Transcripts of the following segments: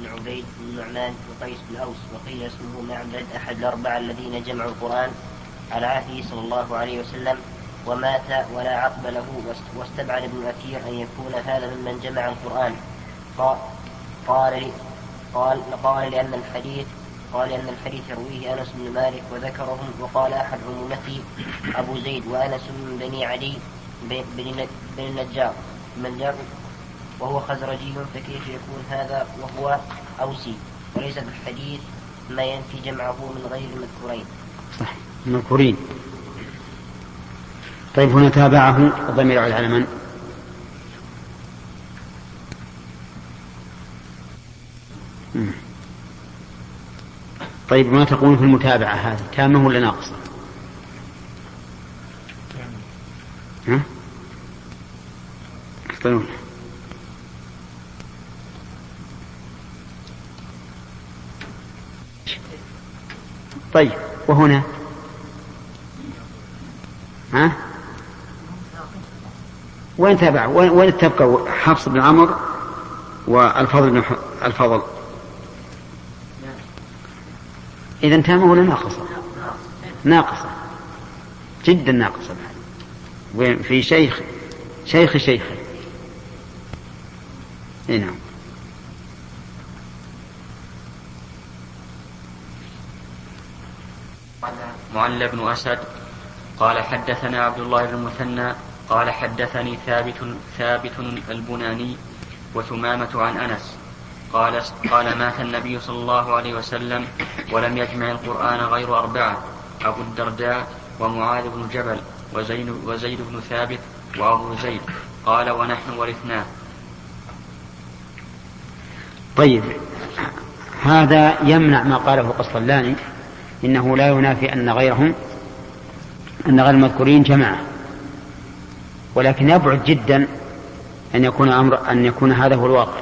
بن عبيد بن نعمان بن قيس بن أوس وقيل اسمه معبد أحد الأربعة الذين جمعوا القرآن على عهده صلى الله عليه وسلم ومات ولا عقب له واستبعد ابن أثير أن يكون هذا ممن جمع القرآن. قال قال قال, لأن الحديث قال لأن الحديث يرويه أنس بن مالك وذكرهم وقال أحد عمومته أبو زيد وأنس من بني علي بن النجار. من وهو خزرجي فكيف يكون هذا وهو أوسي؟ وليس في الحديث ما ينفي جمعه من غير المذكورين صح المذكورين طيب هنا تابعه الضمير على من؟ طيب ما تقول في المتابعة هذه؟ تامة ولا ناقصة؟ ها؟ طيب. وهنا؟ ها؟ وين تابع وين تبقى؟ حفص بن عمرو والفضل بن الفضل. إذا تامة ولا ناقصة. ناقصة. جدا ناقصة. في شيخ شيخ شيخ. نعم. معل بن أسد قال حدثنا عبد الله بن المثنى قال حدثني ثابت ثابت البناني وثمامة عن أنس قال قال مات النبي صلى الله عليه وسلم ولم يجمع القرآن غير أربعة أبو الدرداء ومعاذ بن جبل وزيد, وزيد بن ثابت وأبو زيد قال ونحن ورثناه طيب هذا يمنع ما قاله القسطلاني إنه لا ينافي أن غيرهم أن غير المذكورين جماعة. ولكن يبعد جدا أن يكون أمر أن يكون هذا هو الواقع.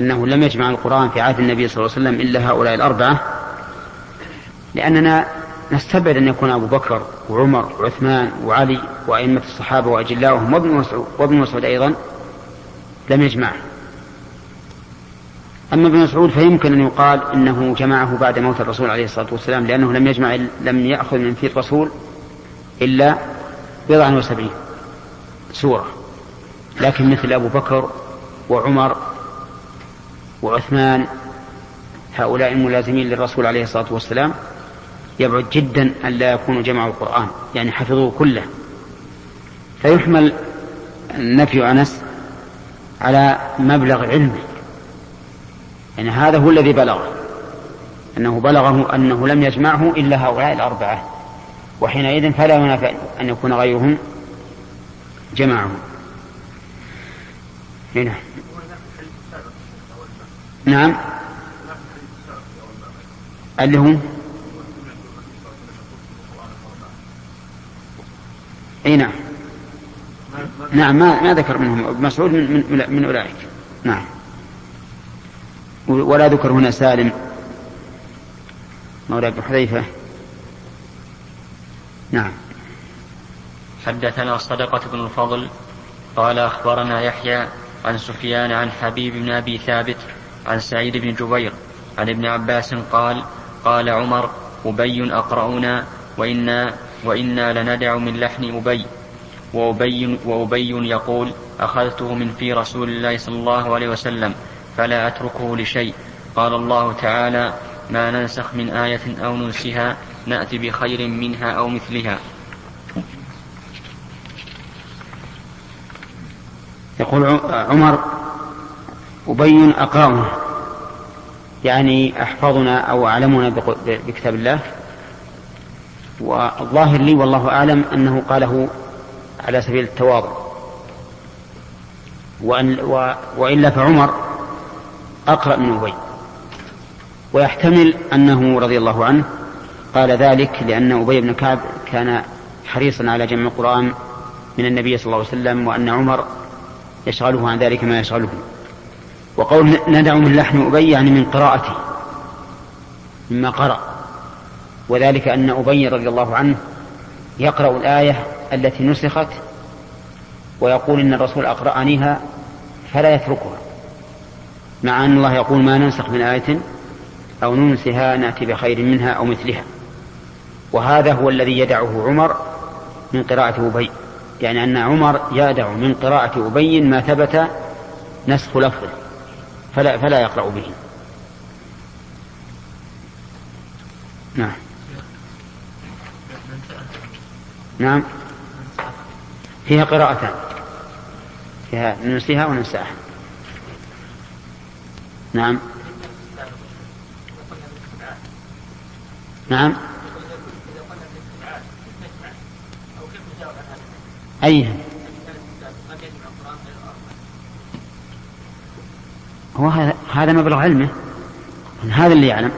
أنه لم يجمع القرآن في عهد النبي صلى الله عليه وسلم إلا هؤلاء الأربعة لأننا نستبعد أن يكون أبو بكر وعمر وعثمان وعلي وأئمة الصحابة وأجلاؤهم وابن مسعود وابن مسعود أيضا لم يجمعه أما ابن مسعود فيمكن أن يقال إنه جمعه بعد موت الرسول عليه الصلاة والسلام لأنه لم يجمع لم يأخذ من في الرسول إلا بضعا وسبعين سورة. لكن مثل أبو بكر وعمر وعثمان هؤلاء الملازمين للرسول عليه الصلاة والسلام يبعد جدا أن لا يكونوا جمعوا القرآن يعني حفظوه كله. فيحمل نفي أنس على مبلغ علمه. يعني هذا هو الذي بلغه. أنه بلغه أنه لم يجمعه إلا هؤلاء الأربعة. وحينئذ فلا ينافع أن يكون غيرهم جمعه هنا. نعم. اللي هم إي نعم. نعم ما ما ذكر منهم. مسعود من, من, من أولئك. نعم. ولا ذكر هنا سالم. مولى ابن حذيفة. نعم. حدثنا صدقة بن الفضل قال أخبرنا يحيى عن سفيان عن حبيب بن أبي ثابت عن سعيد بن جبير عن ابن عباس قال قال عمر أبي أقرأنا وإنا وإنا لندع من لحن أبي. وأبي, وأبي يقول أخذته من في رسول الله صلى الله عليه وسلم. فلا أتركه لشيء. قال الله تعالى ما ننسخ من آية أو ننسها نأتي بخير منها أو مثلها. يقول عمر أبين أقرأنا يعني أحفظنا أو أعلمنا بكتاب الله. والظاهر لي والله أعلم أنه قاله على سبيل التواضع. وإلا فعمر أقرأ من أبي ويحتمل أنه رضي الله عنه قال ذلك لأن أبي بن كعب كان حريصا على جمع القرآن من النبي صلى الله عليه وسلم وأن عمر يشغله عن ذلك ما يشغله. وقول ندع من لحن أبي يعني من قراءته مما قرأ. وذلك أن أبي رضي الله عنه يقرأ الآية التي نسخت ويقول إن الرسول أقرأنيها فلا يتركها. مع أن الله يقول ما ننسخ من آية أو ننسها نأتي بخير منها أو مثلها. وهذا هو الذي يدعه عمر من قراءة أبي. يعني أن عمر يدع من قراءة أبي ما ثبت نسخ لفظه. فلا, فلا يقرأ به. نعم. نعم. فيها قراءتان. فيها ننسيها وننساها. نعم. نعم. أي. هو هذا مبلغ علمه. هذا اللي يعلم.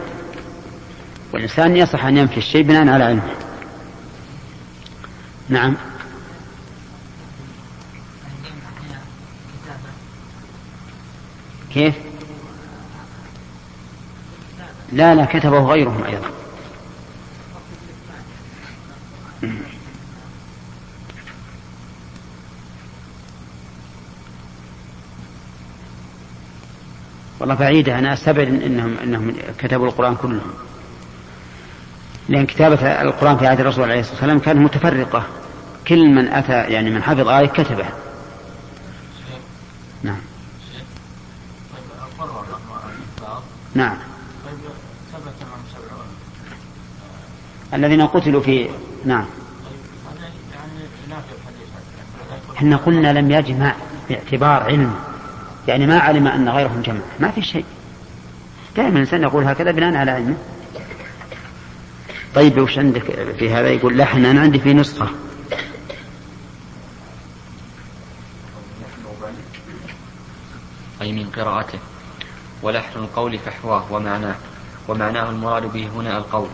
والإنسان يصح أن ينفي الشيء بناء على علمه. نعم. كيف؟ لا لا كتبه غيرهم أيضا. والله بعيدة أنا أستبعد إنهم إنهم كتبوا القرآن كلهم. لأن كتابة القرآن في عهد الرسول عليه الصلاة والسلام كانت متفرقة. كل من أتى يعني من حفظ آية كتبها نعم. نعم. الذين قتلوا في نعم. إحنا قلنا لم يجمع باعتبار علم. يعني ما علم أن غيرهم جمع. ما في شيء. دائما الإنسان يقول هكذا بناء على علمه. طيب وش عندك في هذا؟ يقول لحن أنا عندي في نسخة. أي من قراءته. ولحن القول فحواه ومعناه. ومعناه المراد به هنا القول.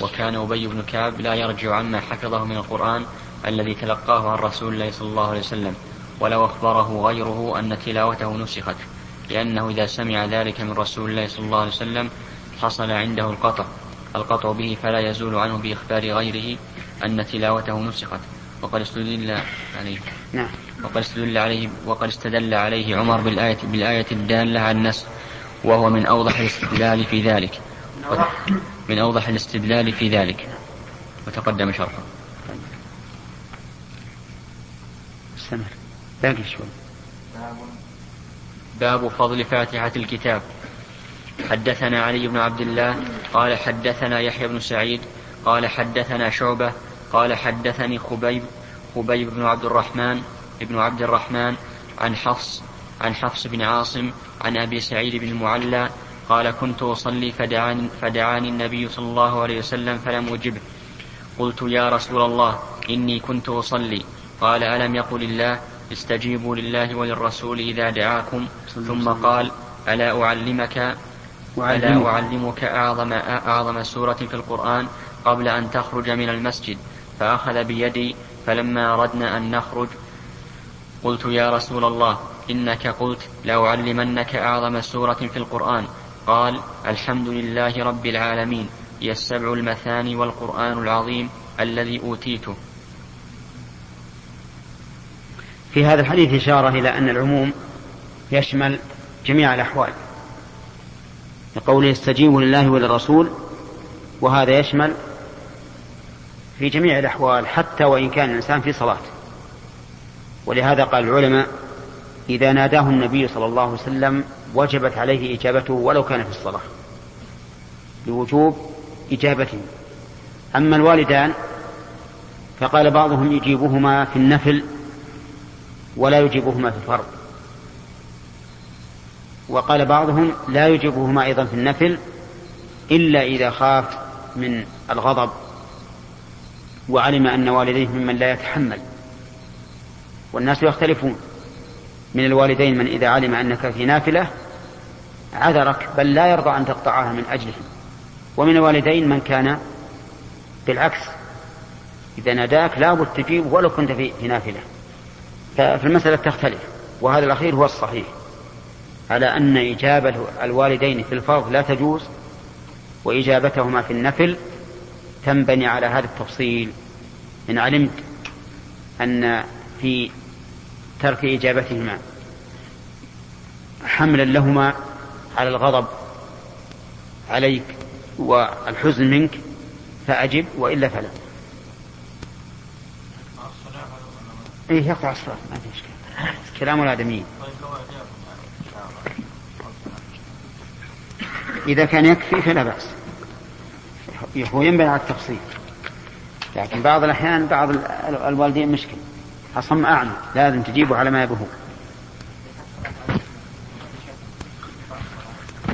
وكان أبي بن كعب لا يرجع عما حفظه من القرآن الذي تلقاه عن رسول الله صلى الله عليه وسلم ولو أخبره غيره أن تلاوته نسخت لأنه إذا سمع ذلك من رسول الله صلى الله عليه وسلم حصل عنده القطع القطع به فلا يزول عنه بإخبار غيره أن تلاوته نسخت. وقد استدل عليه نعم. وقد استدل عليه وقد استدل عليه عمر بالآية بالآية الدالة على النسخ وهو من أوضح الاستدلال في ذلك. من أوضح الاستدلال في ذلك. وتقدم شرحه. استمر. باقي شوي. باب فضل فاتحة الكتاب. حدثنا علي بن عبد الله قال حدثنا يحيى بن سعيد قال حدثنا شعبة قال حدثني خبيب خبيب بن عبد الرحمن بن عبد الرحمن عن حفص عن حفص بن عاصم عن أبي سعيد بن المعلى قال كنت أصلي فدعاني, فدعاني النبي صلى الله عليه وسلم فلم أجبه. قلت يا رسول الله إني كنت أصلي. قال ألم يقل الله استجيبوا لله وللرسول إذا دعاكم؟ ثم قال ألا أعلمك ألا أعلمك أعظم أعظم سورة في القرآن قبل أن تخرج من المسجد. فأخذ بيدي فلما أردنا أن نخرج قلت يا رسول الله إنك قلت لأعلمنك أعظم سورة في القرآن. قال الحمد لله رب العالمين هي السبع المثاني والقرآن العظيم الذي أوتيته. في هذا الحديث إشارة إلى أن العموم يشمل جميع الأحوال. لقوله استجيبوا لله وللرسول وهذا يشمل في جميع الأحوال حتى وإن كان الإنسان في صلاة. ولهذا قال العلماء إذا ناداه النبي صلى الله عليه وسلم وجبت عليه إجابته ولو كان في الصلاة. لوجوب إجابته أما الوالدان فقال بعضهم يجيبهما في النفل ولا يجيبهما في الفرض. وقال بعضهم لا يجيبهما أيضا في النفل إلا إذا خاف من الغضب وعلم أن والديه ممن لا يتحمل. والناس يختلفون. من الوالدين من إذا علم أنك في نافلة عذرك بل لا يرضى أن تقطعها من أجلهم. ومن الوالدين من كان بالعكس إذا ناداك لابد تجيب ولو كنت في نافلة. فالمسألة تختلف وهذا الأخير هو الصحيح. على أن إجابة الوالدين في الفرض لا تجوز وإجابتهما في النفل تنبني على هذا التفصيل. إن علمت أن في ترك إجابتهما. حملا لهما على الغضب عليك والحزن منك فأجب وإلا فلا. إيه يقطع الصلاة ما في إشكال. كلام الآدميين إذا كان يكفي فلا بأس. هو ينبني على التفصيل. لكن بعض الأحيان بعض الوالدين مشكل. أصم أعمى لازم تجيبه على ما يبهو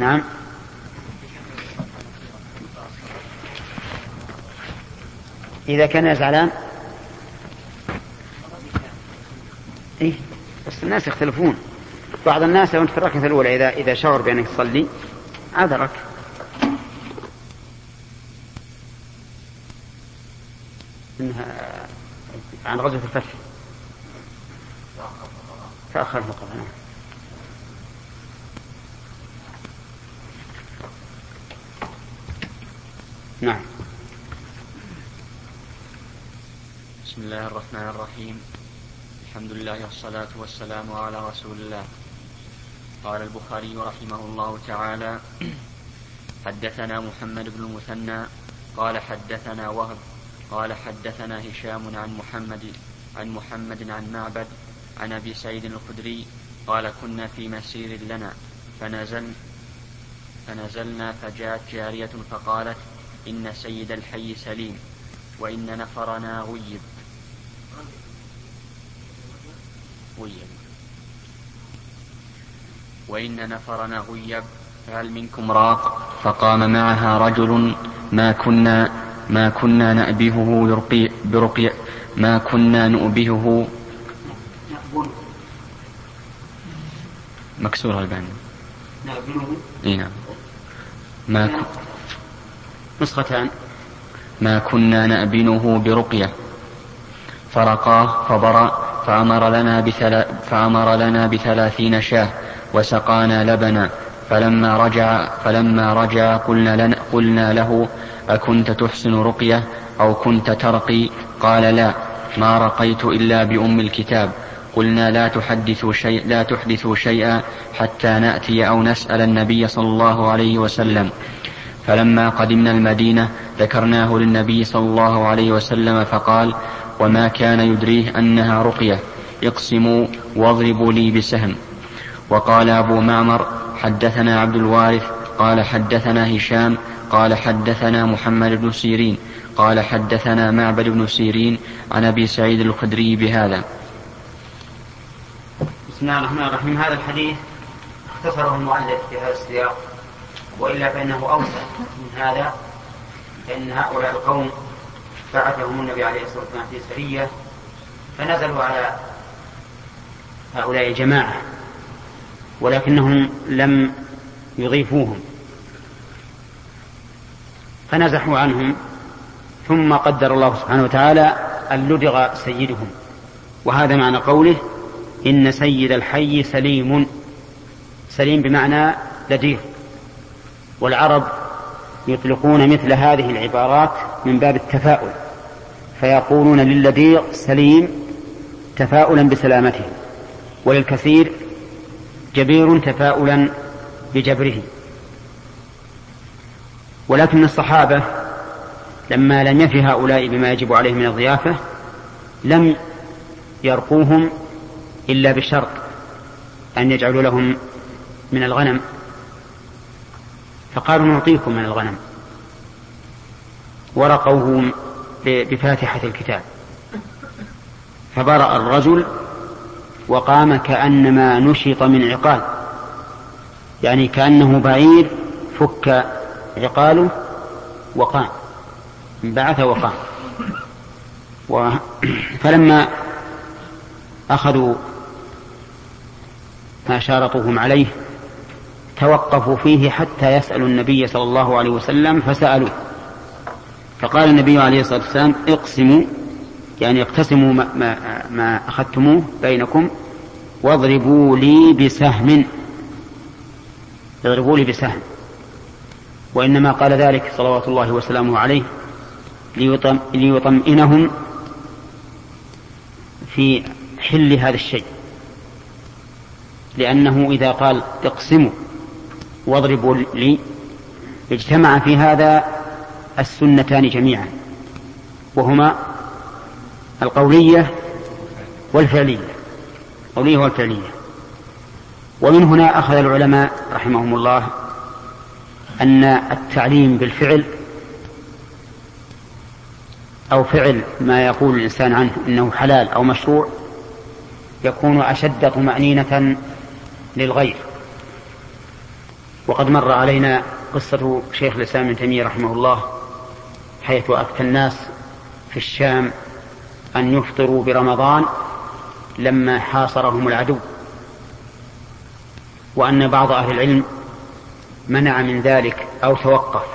نعم. إذا كان زعلان. إيه بس الناس يختلفون. بعض الناس لو في الركعة الأولى إذا إذا شعر بأنك تصلي عذرك. عن غزوة الفتح. تأخر فقط. نعم. نعم بسم الله الرحمن الرحيم. الحمد لله والصلاة والسلام على رسول الله. قال البخاري رحمه الله تعالى حدثنا محمد بن المثنى قال حدثنا وهب قال حدثنا هشام عن محمد عن محمد عن معبد عن أبي سعيد الخدري قال كنا في مسير لنا فنزل فنزلنا فجاءت جارية فقالت إن سيد الحي سليم وإن نفرنا غيب. غيب. وإن نفرنا غيب فهل منكم راق؟ فقام معها رجل ما كنا ما كنا نأبهه برقي برقي ما كنا نؤبهه مكسور البان إي نعم. ما ك... نسختان. ما كنا نأبنه برقية. فرقاه فبرأ فأمر لنا, بثلا فأمر لنا بثلاثين شاة وسقانا لبنا. فلما رجع فلما رجع قلنا, لنا قلنا له أكنت تحسن رقية أو كنت ترقي؟ قال لا ما رقيت إلا بأم الكتاب. قلنا لا تحدثوا شيء لا تحدثوا شيئا حتى نأتي أو نسأل النبي صلى الله عليه وسلم. فلما قدمنا المدينة ذكرناه للنبي صلى الله عليه وسلم فقال وما كان يدريه أنها رقية. اقسموا واضربوا لي بسهم. وقال أبو معمر حدثنا عبد الوارث. قال حدثنا هشام. قال حدثنا محمد بن سيرين. قال حدثنا معبد بن سيرين. عن أبي سعيد الخدري بهذا. بسم الله الرحمن الرحيم. هذا الحديث اختصره المؤلف في هذا السياق وإلا فإنه أوسع من هذا فإن هؤلاء القوم بعثهم النبي عليه الصلاة والسلام في سرية فنزلوا على هؤلاء الجماعة ولكنهم لم يضيفوهم. فنزحوا عنهم ثم قدر الله سبحانه وتعالى أن لدغ سيدهم. وهذا معنى قوله إن سيد الحي سليم. سليم بمعنى لديغ والعرب يطلقون مثل هذه العبارات من باب التفاؤل فيقولون للذيغ سليم تفاؤلا بسلامته وللكثير جبير تفاؤلا بجبره. ولكن الصحابة لما لم يفي هؤلاء بما يجب عليهم من الضيافة لم يرقوهم إلا بشرط أن يجعلوا لهم من الغنم. فقالوا نعطيكم من الغنم. ورقوه بفاتحة الكتاب. فبرأ الرجل وقام كأنما نشط من عقال. يعني كأنه بعير فك عقاله وقام. انبعث وقام. و... فلما أخذوا ما شارطوهم عليه توقفوا فيه حتى يسألوا النبي صلى الله عليه وسلم فسألوه. فقال النبي عليه الصلاة والسلام اقسموا يعني اقتسموا ما, ما, ما أخذتموه بينكم واضربوا لي بسهم. اضربوا لي بسهم. وإنما قال ذلك صلوات الله وسلامه عليه ليطم ليطمئنهم في حل هذا الشيء. لأنه إذا قال اقسموا واضربوا لي اجتمع في هذا السنتان جميعا وهما القولية والفعلية القولية والفعلية. ومن هنا أخذ العلماء رحمهم الله أن التعليم بالفعل أو فعل ما يقول الإنسان عنه إنه حلال أو مشروع يكون أشد طمأنينة للغير. وقد مر علينا قصة شيخ الإسلام ابن تيمية رحمه الله حيث أفتى الناس في الشام أن يفطروا برمضان لما حاصرهم العدو. وأن بعض أهل العلم منع من ذلك أو توقف.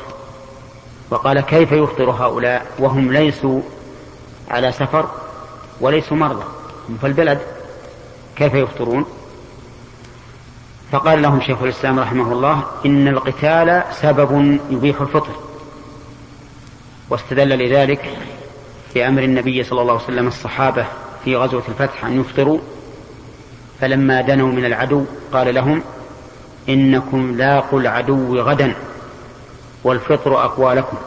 وقال كيف يفطر هؤلاء وهم ليسوا على سفر وليسوا مرضى؟ هم في البلد. كيف يفطرون؟ فقال لهم شيخ الإسلام رحمه الله إن القتال سبب يبيح الفطر واستدل لذلك بأمر النبي صلى الله عليه وسلم الصحابة في غزوة الفتح أن يفطروا فلما دنوا من العدو قال لهم إنكم لاقوا العدو غدا والفطر أقوى لكم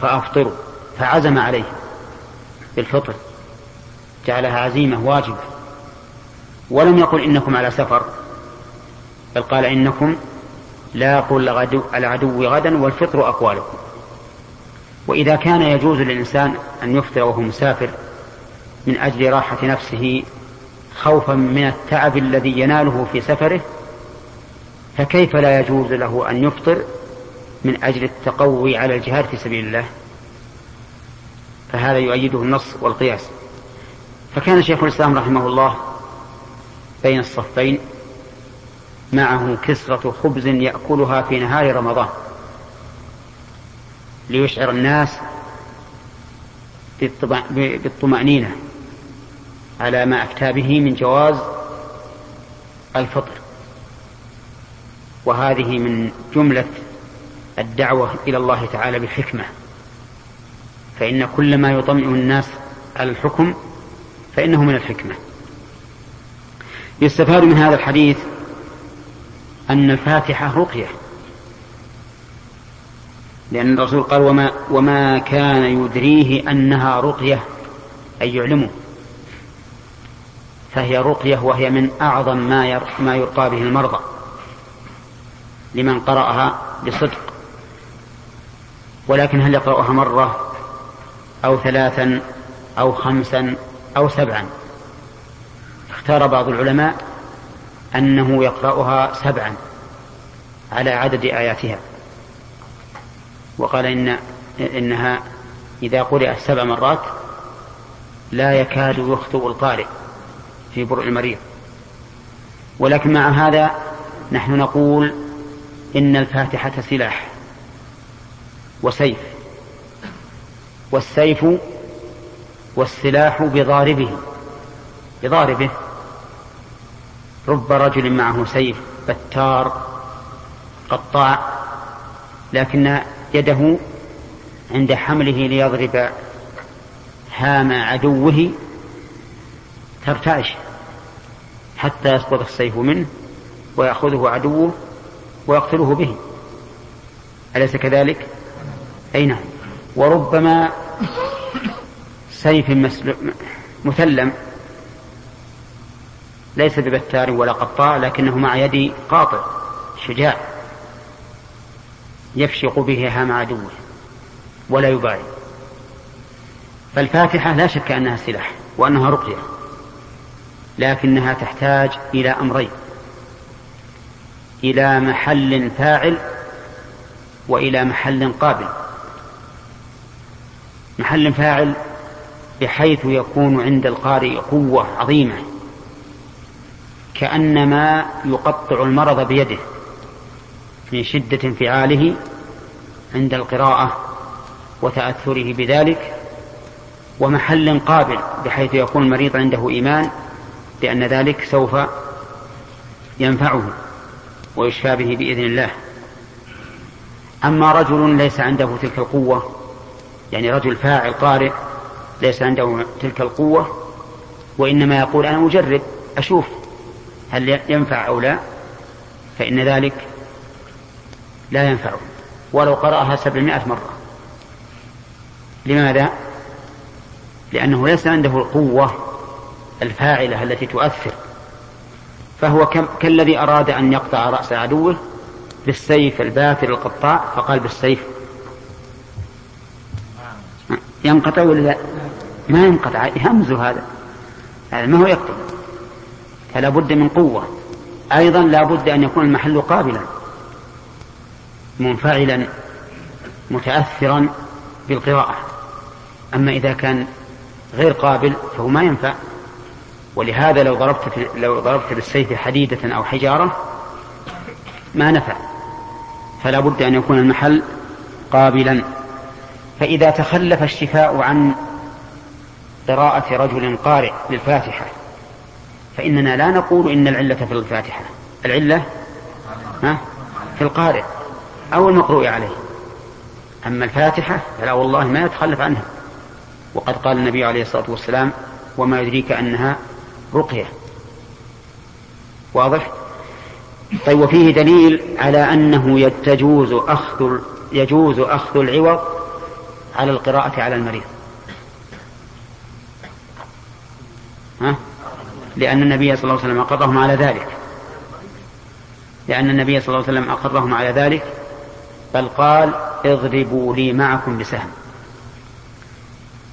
فأفطروا فعزم عليه بالفطر جعلها عزيمة واجبة ولم يقل إنكم على سفر بل قال إنكم لاقوا العدو غدا والفطر أقوى لكم وإذا كان يجوز للإنسان أن يفطر وهو مسافر من أجل راحة نفسه خوفا من التعب الذي يناله في سفره فكيف لا يجوز له أن يفطر من أجل التقوي على الجهاد في سبيل الله؟ فهذا يؤيده النص والقياس. فكان شيخ الإسلام رحمه الله بين الصفين معه كسرة خبز يأكلها في نهار رمضان. ليشعر الناس بالطمأنينة على ما أفتى به من جواز الفطر. وهذه من جملة الدعوة إلى الله تعالى بالحكمة. فإن كل ما يطمئن الناس على الحكم فإنه من الحكمة. يستفاد من هذا الحديث أن الفاتحة رقية. لأن الرسول قال وما, وما كان يدريه أنها رقية أي يعلمه. فهي رقية وهي من أعظم ما ما يرقى به المرضى. لمن قرأها بصدق. ولكن هل يقرأها مرة أو ثلاثا أو خمسا أو سبعا؟ اختار بعض العلماء أنه يقرأها سبعا على عدد آياتها. وقال إن إنها إذا قرأت سبع مرات لا يكاد يخطئ القارئ في برء المريض. ولكن مع هذا نحن نقول إن الفاتحة سلاح وسيف والسيف والسلاح بضاربه بضاربه رب رجل معه سيف بتار قطاع لكن يده عند حمله ليضرب هام عدوه ترتعش حتى يسقط السيف منه ويأخذه عدوه ويقتله به أليس كذلك؟ أي نعم وربما سيف مثلم ليس ببتار ولا قطاع لكنه مع يد قاطع شجاع يفشق به هام عدوه ولا يبالي. فالفاتحة لا شك أنها سلاح وأنها رقية لكنها تحتاج إلى أمرين إلى محل فاعل وإلى محل قابل. محل فاعل بحيث يكون عند القارئ قوة عظيمة. كأنما يقطع المرض بيده من شدة انفعاله عند القراءة وتأثره بذلك ومحل قابل بحيث يكون المريض عنده إيمان بأن ذلك سوف ينفعه ويشفى به بإذن الله. أما رجل ليس عنده تلك القوة يعني رجل فاعل قارئ ليس عنده تلك القوة وإنما يقول أنا أجرب أشوف هل ينفع أو لا؟ فإن ذلك لا ينفع. ولو قرأها سبعمائة مرة. لماذا؟ لأنه ليس عنده القوة الفاعلة التي تؤثر. فهو كالذي أراد أن يقطع رأس عدوه بالسيف البافر القطاع فقال بالسيف. ينقطع ولا لا؟ ما ينقطع يهمز هذا. هذا ما هو يقطع. فلا بد من قوة. أيضا لا بد أن يكون المحل قابلا. منفعلا متأثرا بالقراءة. أما إذا كان غير قابل فهو ما ينفع. ولهذا لو ضربت في لو ضربت بالسيف حديدة أو حجارة ما نفع. فلا بد أن يكون المحل قابلا. فإذا تخلف الشفاء عن قراءة رجل قارئ للفاتحة فإننا لا نقول إن العلة في الفاتحة. العلة في القارئ أو المقروء عليه. أما الفاتحة فلا والله ما يتخلف عنها. وقد قال النبي عليه الصلاة والسلام وما يدريك أنها رقية. واضح؟ طيب وفيه دليل على أنه تجوز أخذ يجوز أخذ العوض على القراءة على المريض. ها؟ لأن النبي صلى الله عليه وسلم أقرهم على ذلك. لأن النبي صلى الله عليه وسلم أقرهم على ذلك. بل قال اضربوا لي معكم بسهم.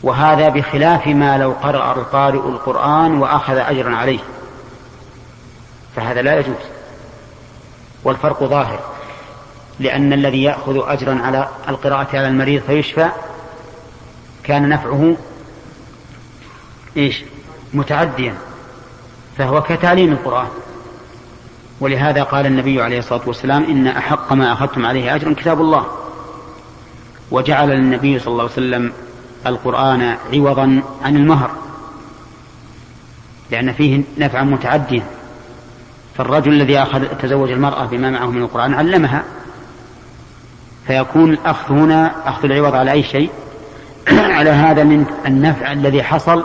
وهذا بخلاف ما لو قرأ القارئ القرآن وأخذ أجرا عليه. فهذا لا يجوز. والفرق ظاهر. لأن الذي يأخذ أجرا على القراءة على المريض فيشفى كان نفعه إيش؟ متعديا. فهو كتعليم القرآن. ولهذا قال النبي عليه الصلاة والسلام إن أحق ما أخذتم عليه أجرا كتاب الله. وجعل النبي صلى الله عليه وسلم القرآن عوضا عن المهر. لأن فيه نفعا متعديا فالرجل الذي أخذ تزوج المرأة بما معه من القرآن علمها. فيكون الأخذ هنا أخذ العوض على أي شيء؟ على هذا من النفع الذي حصل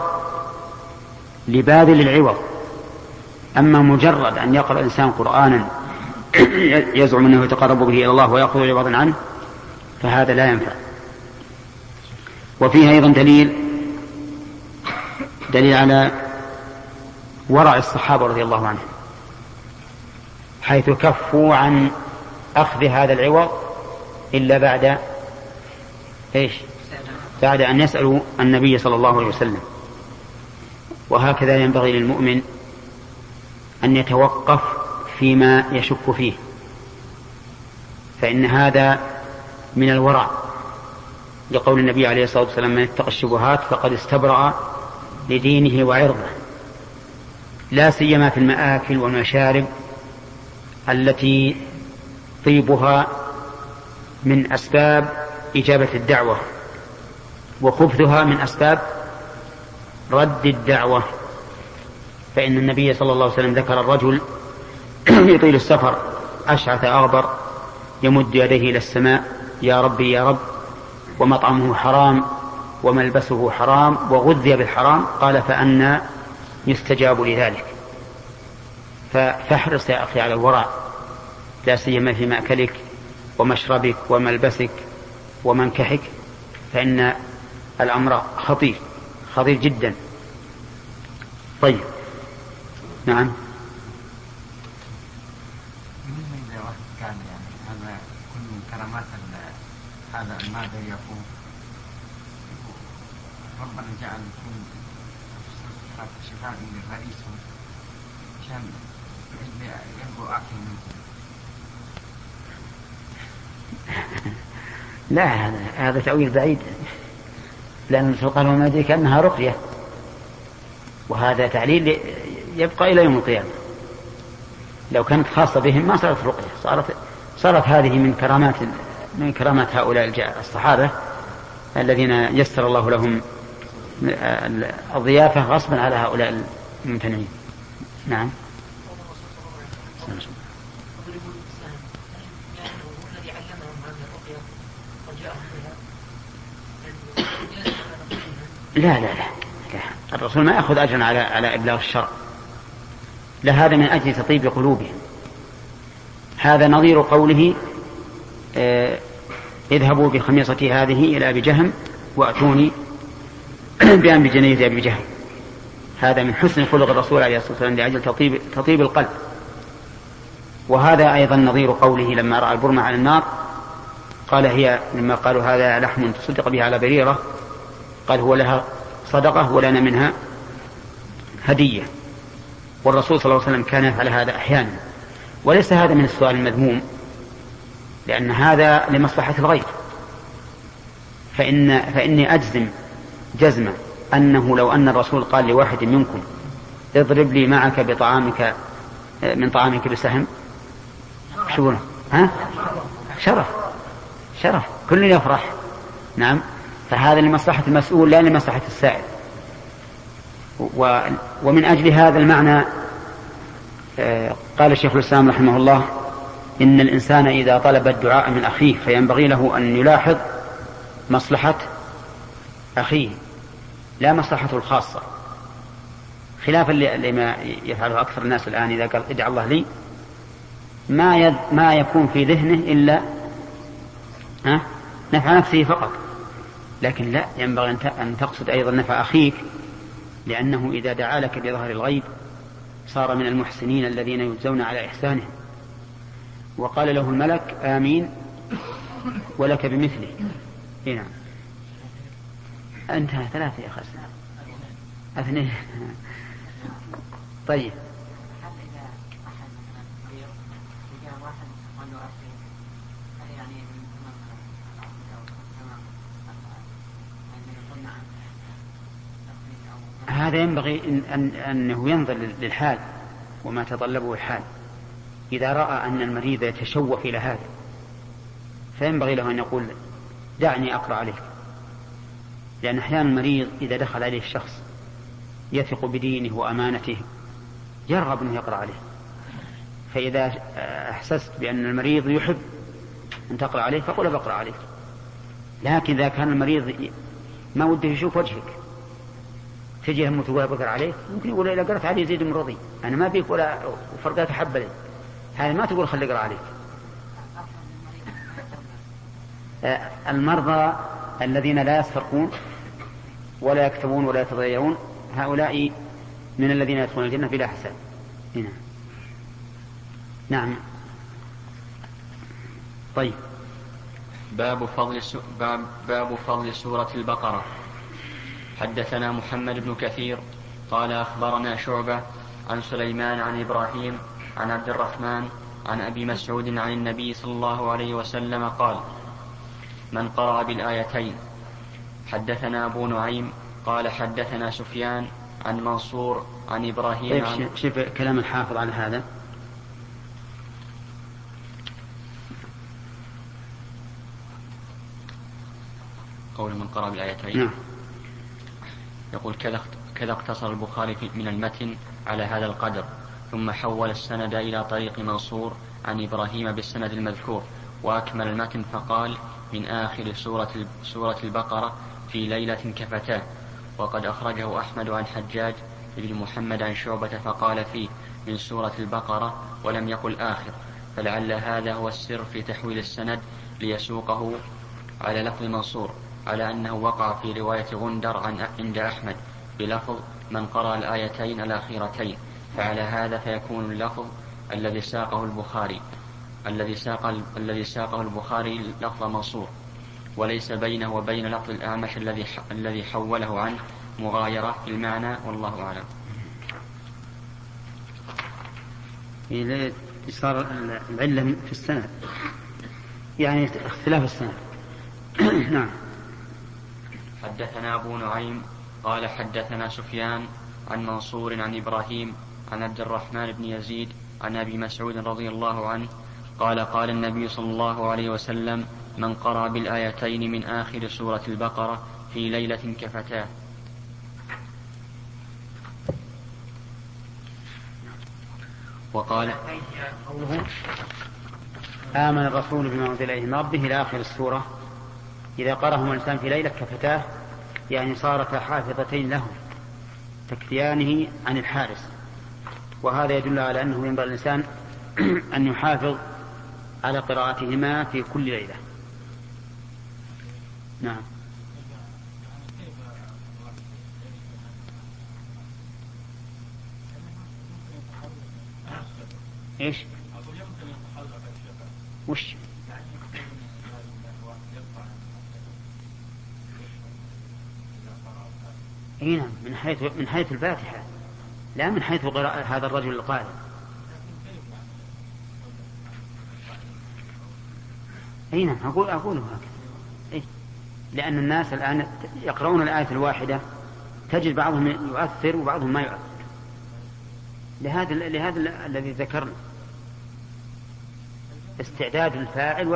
لباذل العوض. أما مجرد أن يقرأ الإنسان قرآنا يزعم أنه يتقرب به إلى الله ويأخذ عوضا عنه فهذا لا ينفع. وفيه أيضا دليل دليل على ورع الصحابة رضي الله عنهم حيث كفوا عن أخذ هذا العوض إلا بعد إيش؟ بعد أن يسألوا النبي صلى الله عليه وسلم. وهكذا ينبغي للمؤمن أن يتوقف فيما يشك فيه فإن هذا من الورع. لقول النبي عليه الصلاة والسلام من اتقى الشبهات فقد استبرأ لدينه وعرضه. لا سيما في المآكل والمشارب التي طيبها من أسباب إجابة الدعوة وخبثها من أسباب رد الدعوة. فإن النبي صلى الله عليه وسلم ذكر الرجل يطيل السفر أشعث أغبر يمد يديه إلى السماء يا ربي يا رب ومطعمه حرام وملبسه حرام وغذي بالحرام قال فأنا يستجاب لذلك. فاحرص يا أخي على الورع لا سيما في مأكلك ومشربك وملبسك ومنكحك فإن الأمر خطير خطير جدا. طيب. نعم. كان يعني هذا كل من كرامات هذا المادة يقوم؟ ربنا جعل يكون شفاء للرئيس عشان ينبو أكل منه. لا هذا هذا تأويل بعيد. لأن الرسول قال وما يدريك أنها رقية. وهذا تعليل يبقى إلى يوم القيامة. لو كانت خاصة بهم ما صارت رقية صارت صارت هذه من كرامات من كرامات هؤلاء الصحابة الذين يسر الله لهم الضيافة غصبا على هؤلاء الممتنعين. نعم. لا لا لا, لا. الرسول ما يأخذ أجرا على على إبلاغ الشرع. لهذا من أجل تطيب قلوبهم. هذا نظير قوله آه اذهبوا بخميصتي هذه إلى أبي جهم وأتوني بأن بجنية أبي جهم. هذا من حسن خلق الرسول عليه الصلاة والسلام لأجل تطيب, تطيب القلب. وهذا أيضا نظير قوله لما رأى البرمة على النار قال هي لما قالوا هذا لحم تصدق به على بريرة قال هو لها صدقة ولنا منها هدية. والرسول صلى الله عليه وسلم كان يفعل هذا أحيانا. وليس هذا من السؤال المذموم لأن هذا لمصلحة الغير. فإن فإني أجزم جزمة أنه لو أن الرسول قال لواحد منكم اضرب لي معك بطعامك من طعامك بسهم. شو ها؟ شرف شرف كل يفرح. نعم. فهذا لمصلحة المسؤول لا لمصلحة السائل. ومن أجل هذا المعنى آه، قال الشيخ الإسلام رحمه الله إن الإنسان إذا طلب الدعاء من أخيه فينبغي له أن يلاحظ مصلحة أخيه لا مصلحته الخاصة. خلافا لما يفعله أكثر الناس الآن إذا قال ادع الله لي ما يد ما يكون في ذهنه إلا نفع نفسه فقط. لكن لا ينبغي أن تقصد أيضا نفع أخيك لأنه إذا دعا لك بظهر الغيب صار من المحسنين الذين يجزون على إحسانهم وقال له الملك آمين ولك بمثله. إيه نعم. انتهى. ثلاثة يا خسنا اثنين. طيب. هذا ينبغي إن أن أنه ينظر للحال وما تطلبه الحال. إذا رأى أن المريض يتشوف إلى هذا فينبغي له أن يقول دعني أقرأ عليك. لأن أحيانا المريض إذا دخل عليه الشخص يثق بدينه وأمانته يرغب أنه يقرأ عليه. فإذا أحسست بأن المريض يحب أن تقرأ عليه فقل بقرأ عليك لكن إذا كان المريض ما وده يشوف وجهك تجي همه تقول بقرأ عليك ممكن يقول إذا قرأت عليه يزيد من رضي أنا ما بيك ولا فرقات حبة لي ما تقول خلي اقرأ عليك المرضى الذين لا يسرقون ولا يكتبون ولا يتضيعون هؤلاء من الذين يدخلون الجنة بلا حساب. هنا. نعم. طيب. باب فضل باب, باب فضل سورة البقرة. حدثنا محمد بن كثير قال أخبرنا شعبة عن سليمان عن إبراهيم عن عبد الرحمن عن أبي مسعود عن النبي صلى الله عليه وسلم قال من قرأ بالآيتين حدثنا أبو نعيم قال حدثنا سفيان عن منصور عن إبراهيم طيب عن شوف كلام الحافظ على هذا. قول من قرأ بالآيتين. نعم. يقول كذا كذا اقتصر البخاري من المتن على هذا القدر. ثم حول السند إلى طريق منصور عن إبراهيم بالسند المذكور. وأكمل المتن فقال من آخر سورة سورة البقرة في ليلة كفتاه وقد أخرجه أحمد عن حجاج بن محمد عن شعبة فقال فيه من سورة البقرة ولم يقل آخر. فلعل هذا هو السر في تحويل السند ليسوقه على لفظ منصور على أنه وقع في رواية غندر عن عند أحمد بلفظ من قرأ الآيتين الأخيرتين فعلى هذا فيكون اللفظ الذي ساقه البخاري الذي ساق الذي ساقه البخاري لفظ منصور. وليس بينه وبين لفظ الأعمش الذي الذي حوله عنه مغايرة في المعنى والله أعلم. صار العلة في السند يعني اختلاف السند. نعم. حدثنا أبو نعيم قال حدثنا سفيان عن منصور عن إبراهيم عن عبد الرحمن بن يزيد عن أبي مسعود رضي الله عنه قال قال النبي صلى الله عليه وسلم من قرأ بالآيتين من آخر سورة البقرة في ليلة كفتاه. وقال آمن الرسول بما أنزل إليه من ربه إلى آخر السورة إذا قرأهما الإنسان في ليلة كفتاه يعني صارتا حافظتين له تكفيانه عن الحارس وهذا يدل على أنه ينبغي الإنسان أن يحافظ على قراءتهما في كل ليلة نعم إيش؟ وش؟ إي نعم من حيث من حيث الفاتحة. لا من حيث قراءة هذا الرجل القارئ. إي نعم أقول أقوله هكذا. إيه؟ لأن الناس الآن يقرؤون الآية الواحدة تجد بعضهم يؤثر وبعضهم ما يؤثر. لهذا لهذا الذي ذكرنا. استعداد الفاعل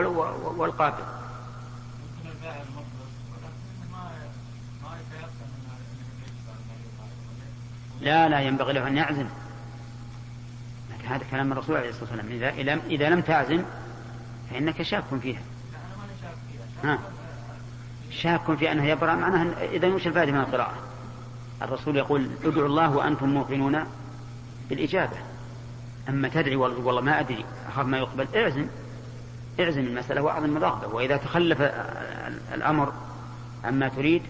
والقابل. لا لا ينبغي له أن يعزم. لكن هذا كلام الرسول عليه الصلاة والسلام. إذا, إذا لم تعزم فإنك شاك فيها. ها؟ شاك في أنه يبرأ معناه إذا وش الفائدة من القراءة. الرسول يقول ادعوا الله وأنتم موقنون بالإجابة. أما تدعي والله ما أدري أخاف ما يقبل اعزم. اعزم المسألة وأعظم الرغبة وإذا تخلف الأمر عما تريد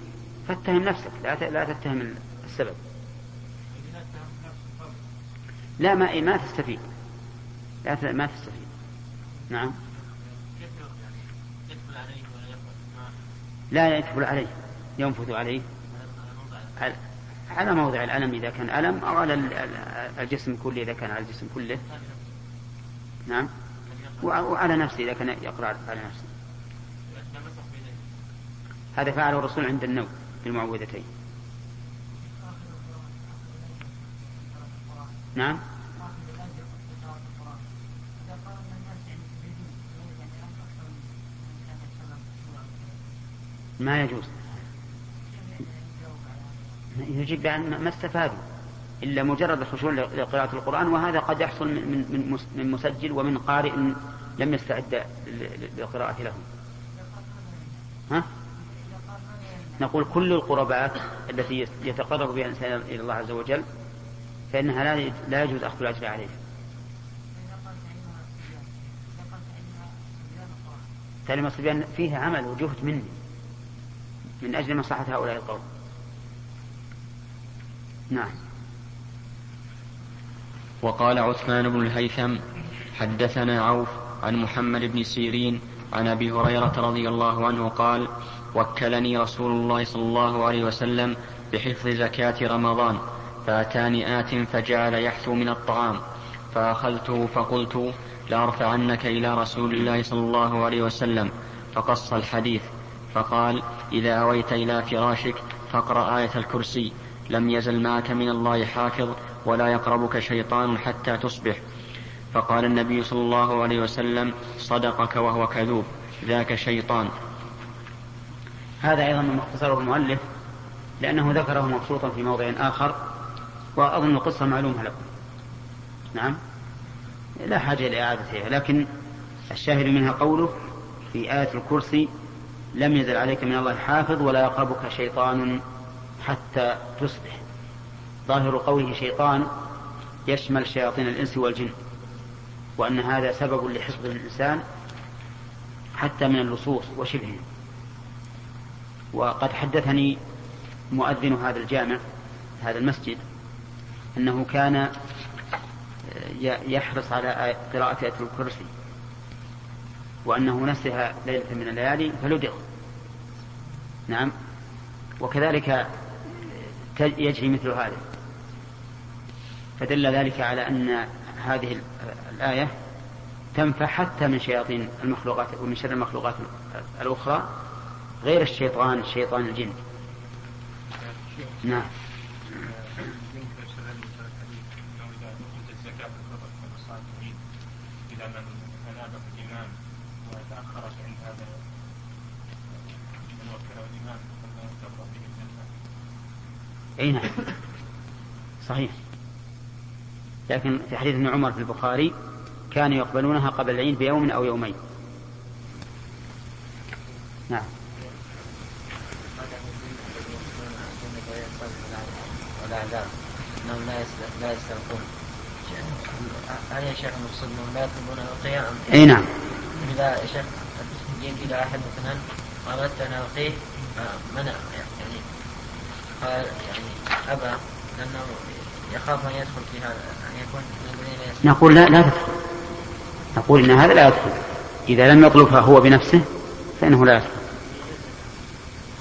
فاتهم نفسك لا لا تتهم السبب. لا ما ما تستفيد. لا ما تستفيد. نعم. لا يدخل عليه. ينفذ عليه. على موضع الألم إذا كان ألم أو على الجسم كله إذا كان على الجسم كله. نعم. وعلى نفسه إذا كان يقرأ على نفسه. هذا فعله الرسول عند النوم بالمعوذتين نعم ما يجوز يجب بأن ما استفادوا إلا مجرد الخشوع لقراءة القرآن وهذا قد يحصل من من من مسجل ومن قارئ لم يستعد للقراءة له. ها؟ نقول كل القربات التي يتقرب بها الإنسان إلى الله عز وجل فإنها لا لا يجوز أخذ الأجر عليها. تعليم الصبيان فيها عمل وجهد مني من أجل مصلحة هؤلاء القوم. نعم وقال عثمان بن الهيثم حدثنا عوف عن محمد بن سيرين عن أبي هريرة رضي الله عنه قال وكلني رسول الله صلى الله عليه وسلم بحفظ زكاة رمضان فاتاني ات فجعل يحثو من الطعام. فأخذته فقلت لأرفعنك إلى رسول الله صلى الله عليه وسلم. فقص الحديث. فقال إذا أويت إلى فراشك فاقرأ آية الكرسي. لم يزل معك من الله حافظ ولا يقربك شيطان حتى تصبح. فقال النبي صلى الله عليه وسلم صدقك وهو كذوب. ذاك شيطان. هذا أيضا من مختصره المؤلف لأنه ذكره مبسوطا في موضع آخر. وأظن القصة معلومة لكم. نعم. لا حاجة لإعادتها لكن الشاهد منها قوله في آية الكرسي لم يزل عليك من الله حافظ ولا يقربك شيطان حتى تصبح. ظاهر قوله شيطان يشمل شياطين الإنس والجن وأن هذا سبب لحفظ الإنسان حتى من اللصوص وشبهه. وقد حدثني مؤذن هذا الجامع هذا المسجد أنه كان يحرص على قراءة آية الكرسي وأنه نسها ليلة من الليالي فلدغ. نعم. وكذلك يجري مثل هذا. فدل ذلك على أن هذه الآية تنفع حتى من شياطين المخلوقات ومن شر المخلوقات الأخرى غير الشيطان شيطان الجن. نعم إذا من أنابه الإمام وتأخرت عند هذا من وكله الإمام فلا به الجنة أي نعم. صحيح. لكن في حديث ابن عمر في البخاري كانوا يقبلونها قبل العيد بيوم أو يومين. نعم. والأعذار أنهم لا لا يسترقون هل يا شيخ المقصود انهم لا يطلبون الرقية ام أي نعم. إذا يا شيخ جيت إلى احد مثلا اردت ان القيه منع يعني قال يعني ابى لأنه يخاف أن يدخل في هذا أن يكون من نقول لا لا تدخل نقول إن هذا لا يدخل. إذا لم يطلبها هو بنفسه فإنه لا يدخل.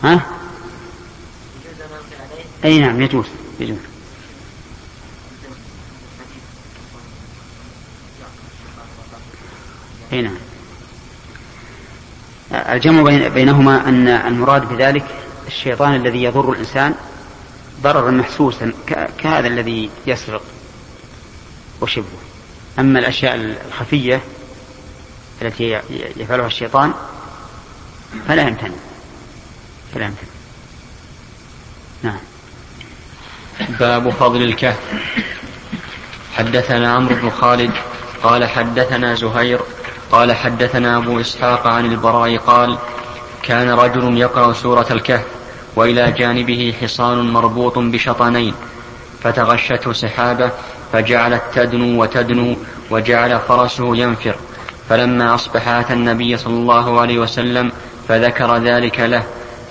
ها؟ أي نعم يجوز يجوز. أي نعم. الجمع بين بينهما ان المراد بذلك الشيطان الذي يضر الإنسان ضررا محسوسا كهذا الذي يسرق وشبهه. أما الأشياء الخفية التي يفعلها الشيطان فلا يمتنع. فلا يمتنع. نعم. باب فضل الكهف. حدثنا عمرو بن خالد قال حدثنا زهير قال حدثنا أبو إسحاق عن البراء قال كان رجل يقرأ سورة الكهف وإلى جانبه حصان مربوط بشطنين فتغشته سحابة فجعلت تدنو وتدنو وجعل فرسه ينفر. فلما أصبح أتى النبي صلى الله عليه وسلم فذكر ذلك له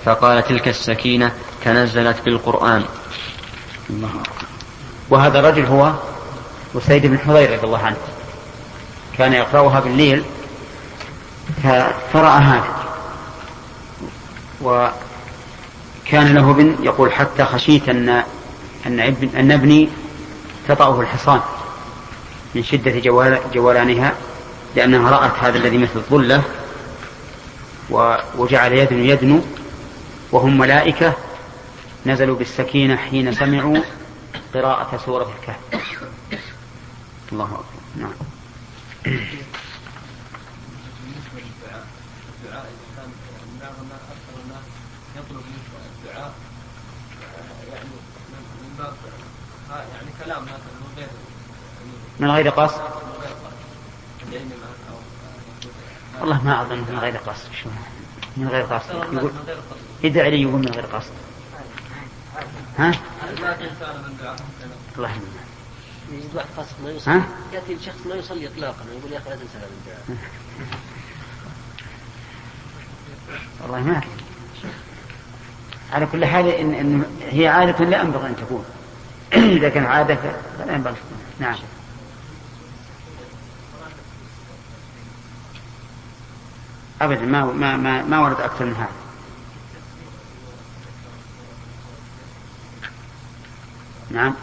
فقال تلك السكينة تنزلت بالقرآن. الله. وهذا الرجل هو أسيد بن حضير رضي الله عنه. كان يقرأها بالليل فرأى هذا وكان له ابن يقول حتى خشيت أن أن ابن أن ابني تطأه الحصان من شدة جوال جولانها لأنها رأت هذا الذي مثل الظلة وجعل يدنو يدنو وهم ملائكة نزلوا بالسكينة حين سمعوا قراءة سورة الكهف. الله أكبر. نعم بالنسبة للدعاء الدعاء اذا كان بعض الناس أكثر الناس يطلب منك الدعاء آه، يعني من من باب آه، يعني كلام مثلا من غير من غير قصد؟ والله ما أظن من غير قصد شو؟ من غير قصد. يقول يدعي لي يقول من غير قصد. ها؟ الله. يجد واحد ما ها؟ يصلي يأتي الشخص ما يصلي اطلاقا ويقول يا أخي لا تنسى هذا الدعاء والله ما. على كل حال إن, إن هي عادة لا ينبغي أن تكون. إذا كان عادة فلا ينبغي. أن تكون نعم. أبدا ما ما ما, ما ورد أكثر من هذا. نعم.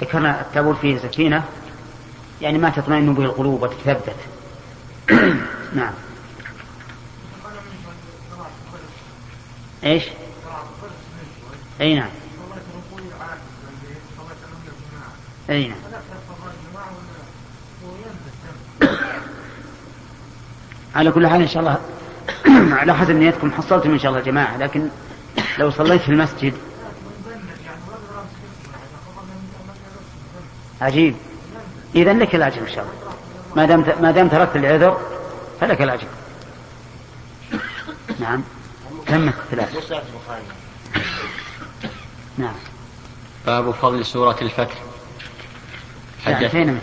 ذكرنا التابوت فيه سكينة يعني ما تطمئن به القلوب وتتثبت. نعم. إيش؟ إي نعم. إي نعم. على كل حال إن شاء الله على حسب نيتكم حصلتم إن شاء الله جماعة لكن لو صليت في المسجد عجيب. اذا لك الأجر إن شاء الله. ما دام ما دام تركت العذر فلك الأجر. نعم. تمت الثلاث نعم. باب فضل سورة الفتح. يعني حدث من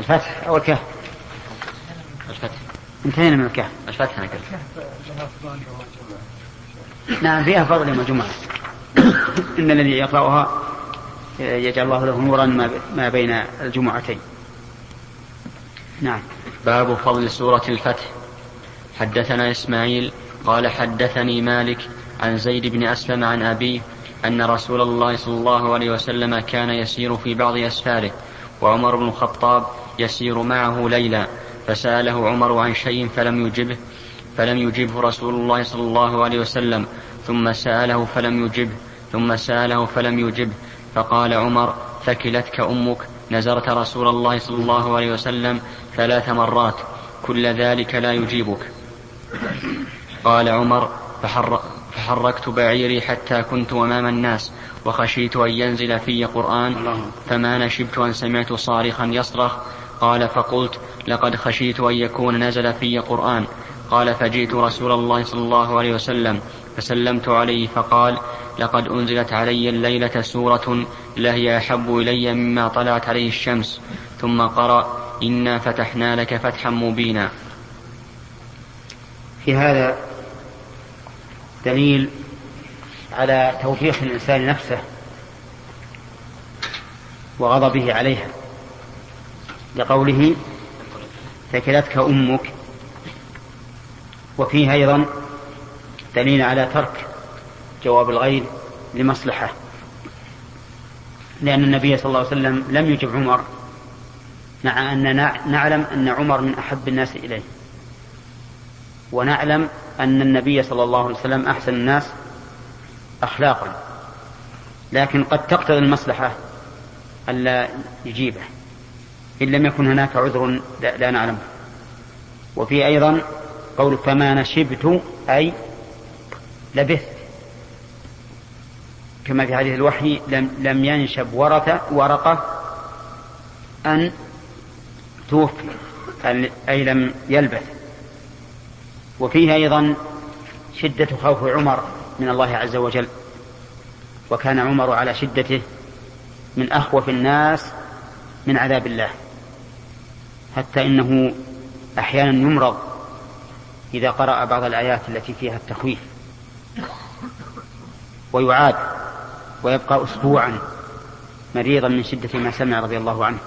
الفتح. أو الكهف الفتح. انتهينا من الكهف. الفتح أنا قلت نعم فيها فضل يوم الجمعة إن الذي يقرأها يجعل الله له نورا ما ما بين الجمعتين. نعم. باب فضل سورة الفتح. حدثنا إسماعيل قال حدثني مالك عن زيد بن أسلم عن أبيه أن رسول الله صلى الله عليه وسلم كان يسير في بعض أسفاره وعمر بن الخطاب يسير معه ليلا. فسأله عمر عن شيء فلم يجبه فلم يجبه رسول الله صلى الله عليه وسلم. ثم سأله فلم يجبه ثم سأله فلم يجبه. فقال عمر ثكلتك أمك. نزرت رسول الله صلى الله عليه وسلم ثلاث مرات. كل ذلك لا يجيبك. قال عمر فحر فحركت بعيري حتى كنت أمام الناس وخشيت أن ينزل في قرآن فما نشبت أن سمعت صارخا يصرخ. قال فقلت لقد خشيت أن يكون نزل في قرآن. قال فجئت رسول الله صلى الله عليه وسلم فسلمت عليه فقال لقد أنزلت علي الليلة سورة لهي أحب إلي مما طلعت عليه الشمس ثم قرأ إنا فتحنا لك فتحا مبينا. في هذا دليل على توفيق الإنسان نفسه وغضبه عليها. لقوله ثكلتك أمك. وفيه أيضا دليل على ترك جواب الغير لمصلحة. لأن النبي صلى الله عليه وسلم لم يجب عمر مع أن نعلم أن عمر من أحب الناس إليه. ونعلم أن النبي صلى الله عليه وسلم أحسن الناس أخلاقا. لكن قد تقتضي المصلحة ألا يجيبه. إن لم يكن هناك عذر لا نعلمه وفي أيضا قول فما نشبت أي لبثت. كما في حديث الوحي لم, لم ينشب ورثة ورقة أن توفي أي لم يلبث. وفيه أيضا شدة خوف عمر من الله عز وجل. وكان عمر على شدته من أخوف الناس من عذاب الله. حتى إنه أحيانا يمرض إذا قرأ بعض الآيات التي فيها التخويف ويعاد ويبقى أسبوعا مريضا من شدة ما سمع رضي الله عنه.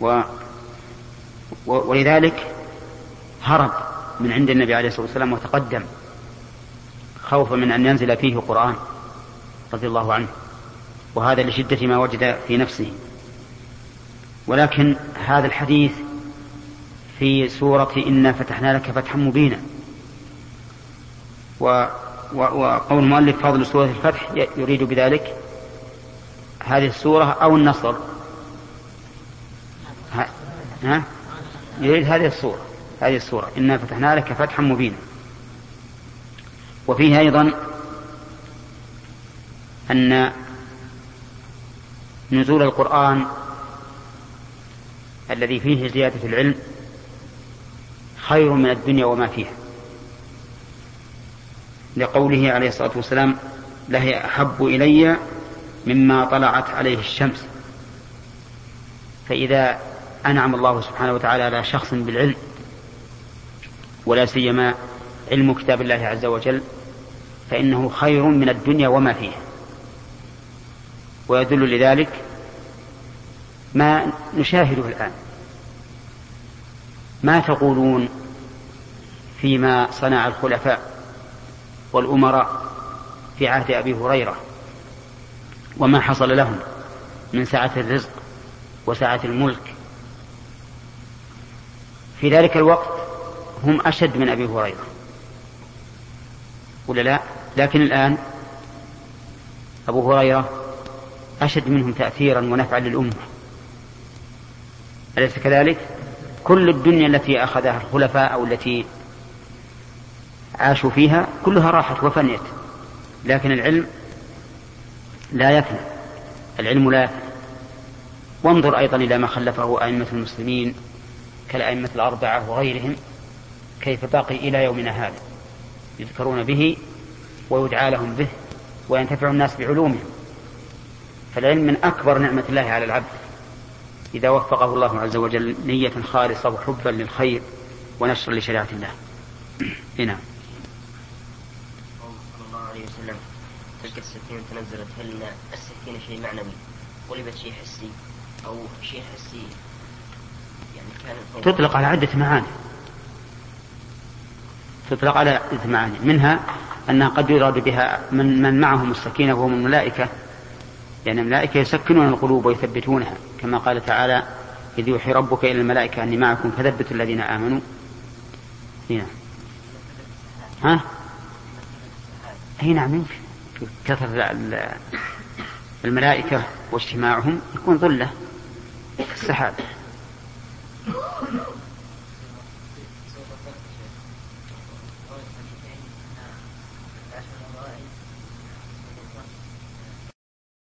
و ولذلك هرب من عند النبي عليه الصلاة والسلام وتقدم خوفا من أن ينزل فيه قرآن رضي الله عنه. وهذا لشدة ما وجد في نفسه. ولكن هذا الحديث في سورة إنا فتحنا لك فتحا مبينا. و وقول المؤلف فضل سورة الفتح يريد بذلك. هذه السورة أو النصر. ها؟ يريد هذه السورة. هذه السورة. إنا فتحنا لك فتحا مبينا. وفيه أيضا أن نزول القرآن الذي فيه زيادة العلم خير من الدنيا وما فيها. لقوله عليه الصلاة والسلام لهي أحب إلي مما طلعت عليه الشمس. فإذا أنعم الله سبحانه وتعالى على شخص بالعلم ولا سيما علم كتاب الله عز وجل فإنه خير من الدنيا وما فيها. ويدل لذلك ما نشاهده الآن. ما تقولون فيما صنع الخلفاء والأمراء في عهد أبي هريرة وما حصل لهم من سعة الرزق وسعة الملك؟ في ذلك الوقت هم أشد من أبي هريرة. ولا لا؟ لكن الآن أبو هريرة أشد منهم تأثيرا ونفعا للأمة. أليس كذلك؟ كل الدنيا التي أخذها الخلفاء أو التي عاشوا فيها كلها راحت وفنيت. لكن العلم لا يفنى. العلم لا يفنى. وانظر أيضا إلى ما خلفه أئمة المسلمين كالأئمة الأربعة وغيرهم كيف باقي إلى يومنا هذا. يذكرون به ويدعى لهم به وينتفع الناس بعلومهم فالعلم من أكبر نعمة الله على العبد. إذا وفقه الله عز وجل نية خالصة وحبا للخير ونشرا لشريعة الله. نعم. صلى الله عليه وسلم تلك السكينة تنزلت هل السكينة شيء معنوي؟ قلبت شيء حسي أو شيء حسي؟ يعني كان تطلق على عدة معاني. تطلق على عدة معاني. منها أنها قد يراد بها من, من معهم السكينة وهم الملائكة. لأن الملائكة يسكنون القلوب ويثبتونها. كما قال تعالى إذ يوحي ربك إلى الملائكة أني معكم فثبتوا الذين آمنوا. هنا ها؟ أي نعم يمكن. كثرة الملائكة واجتماعهم يكون ظلة السحاب.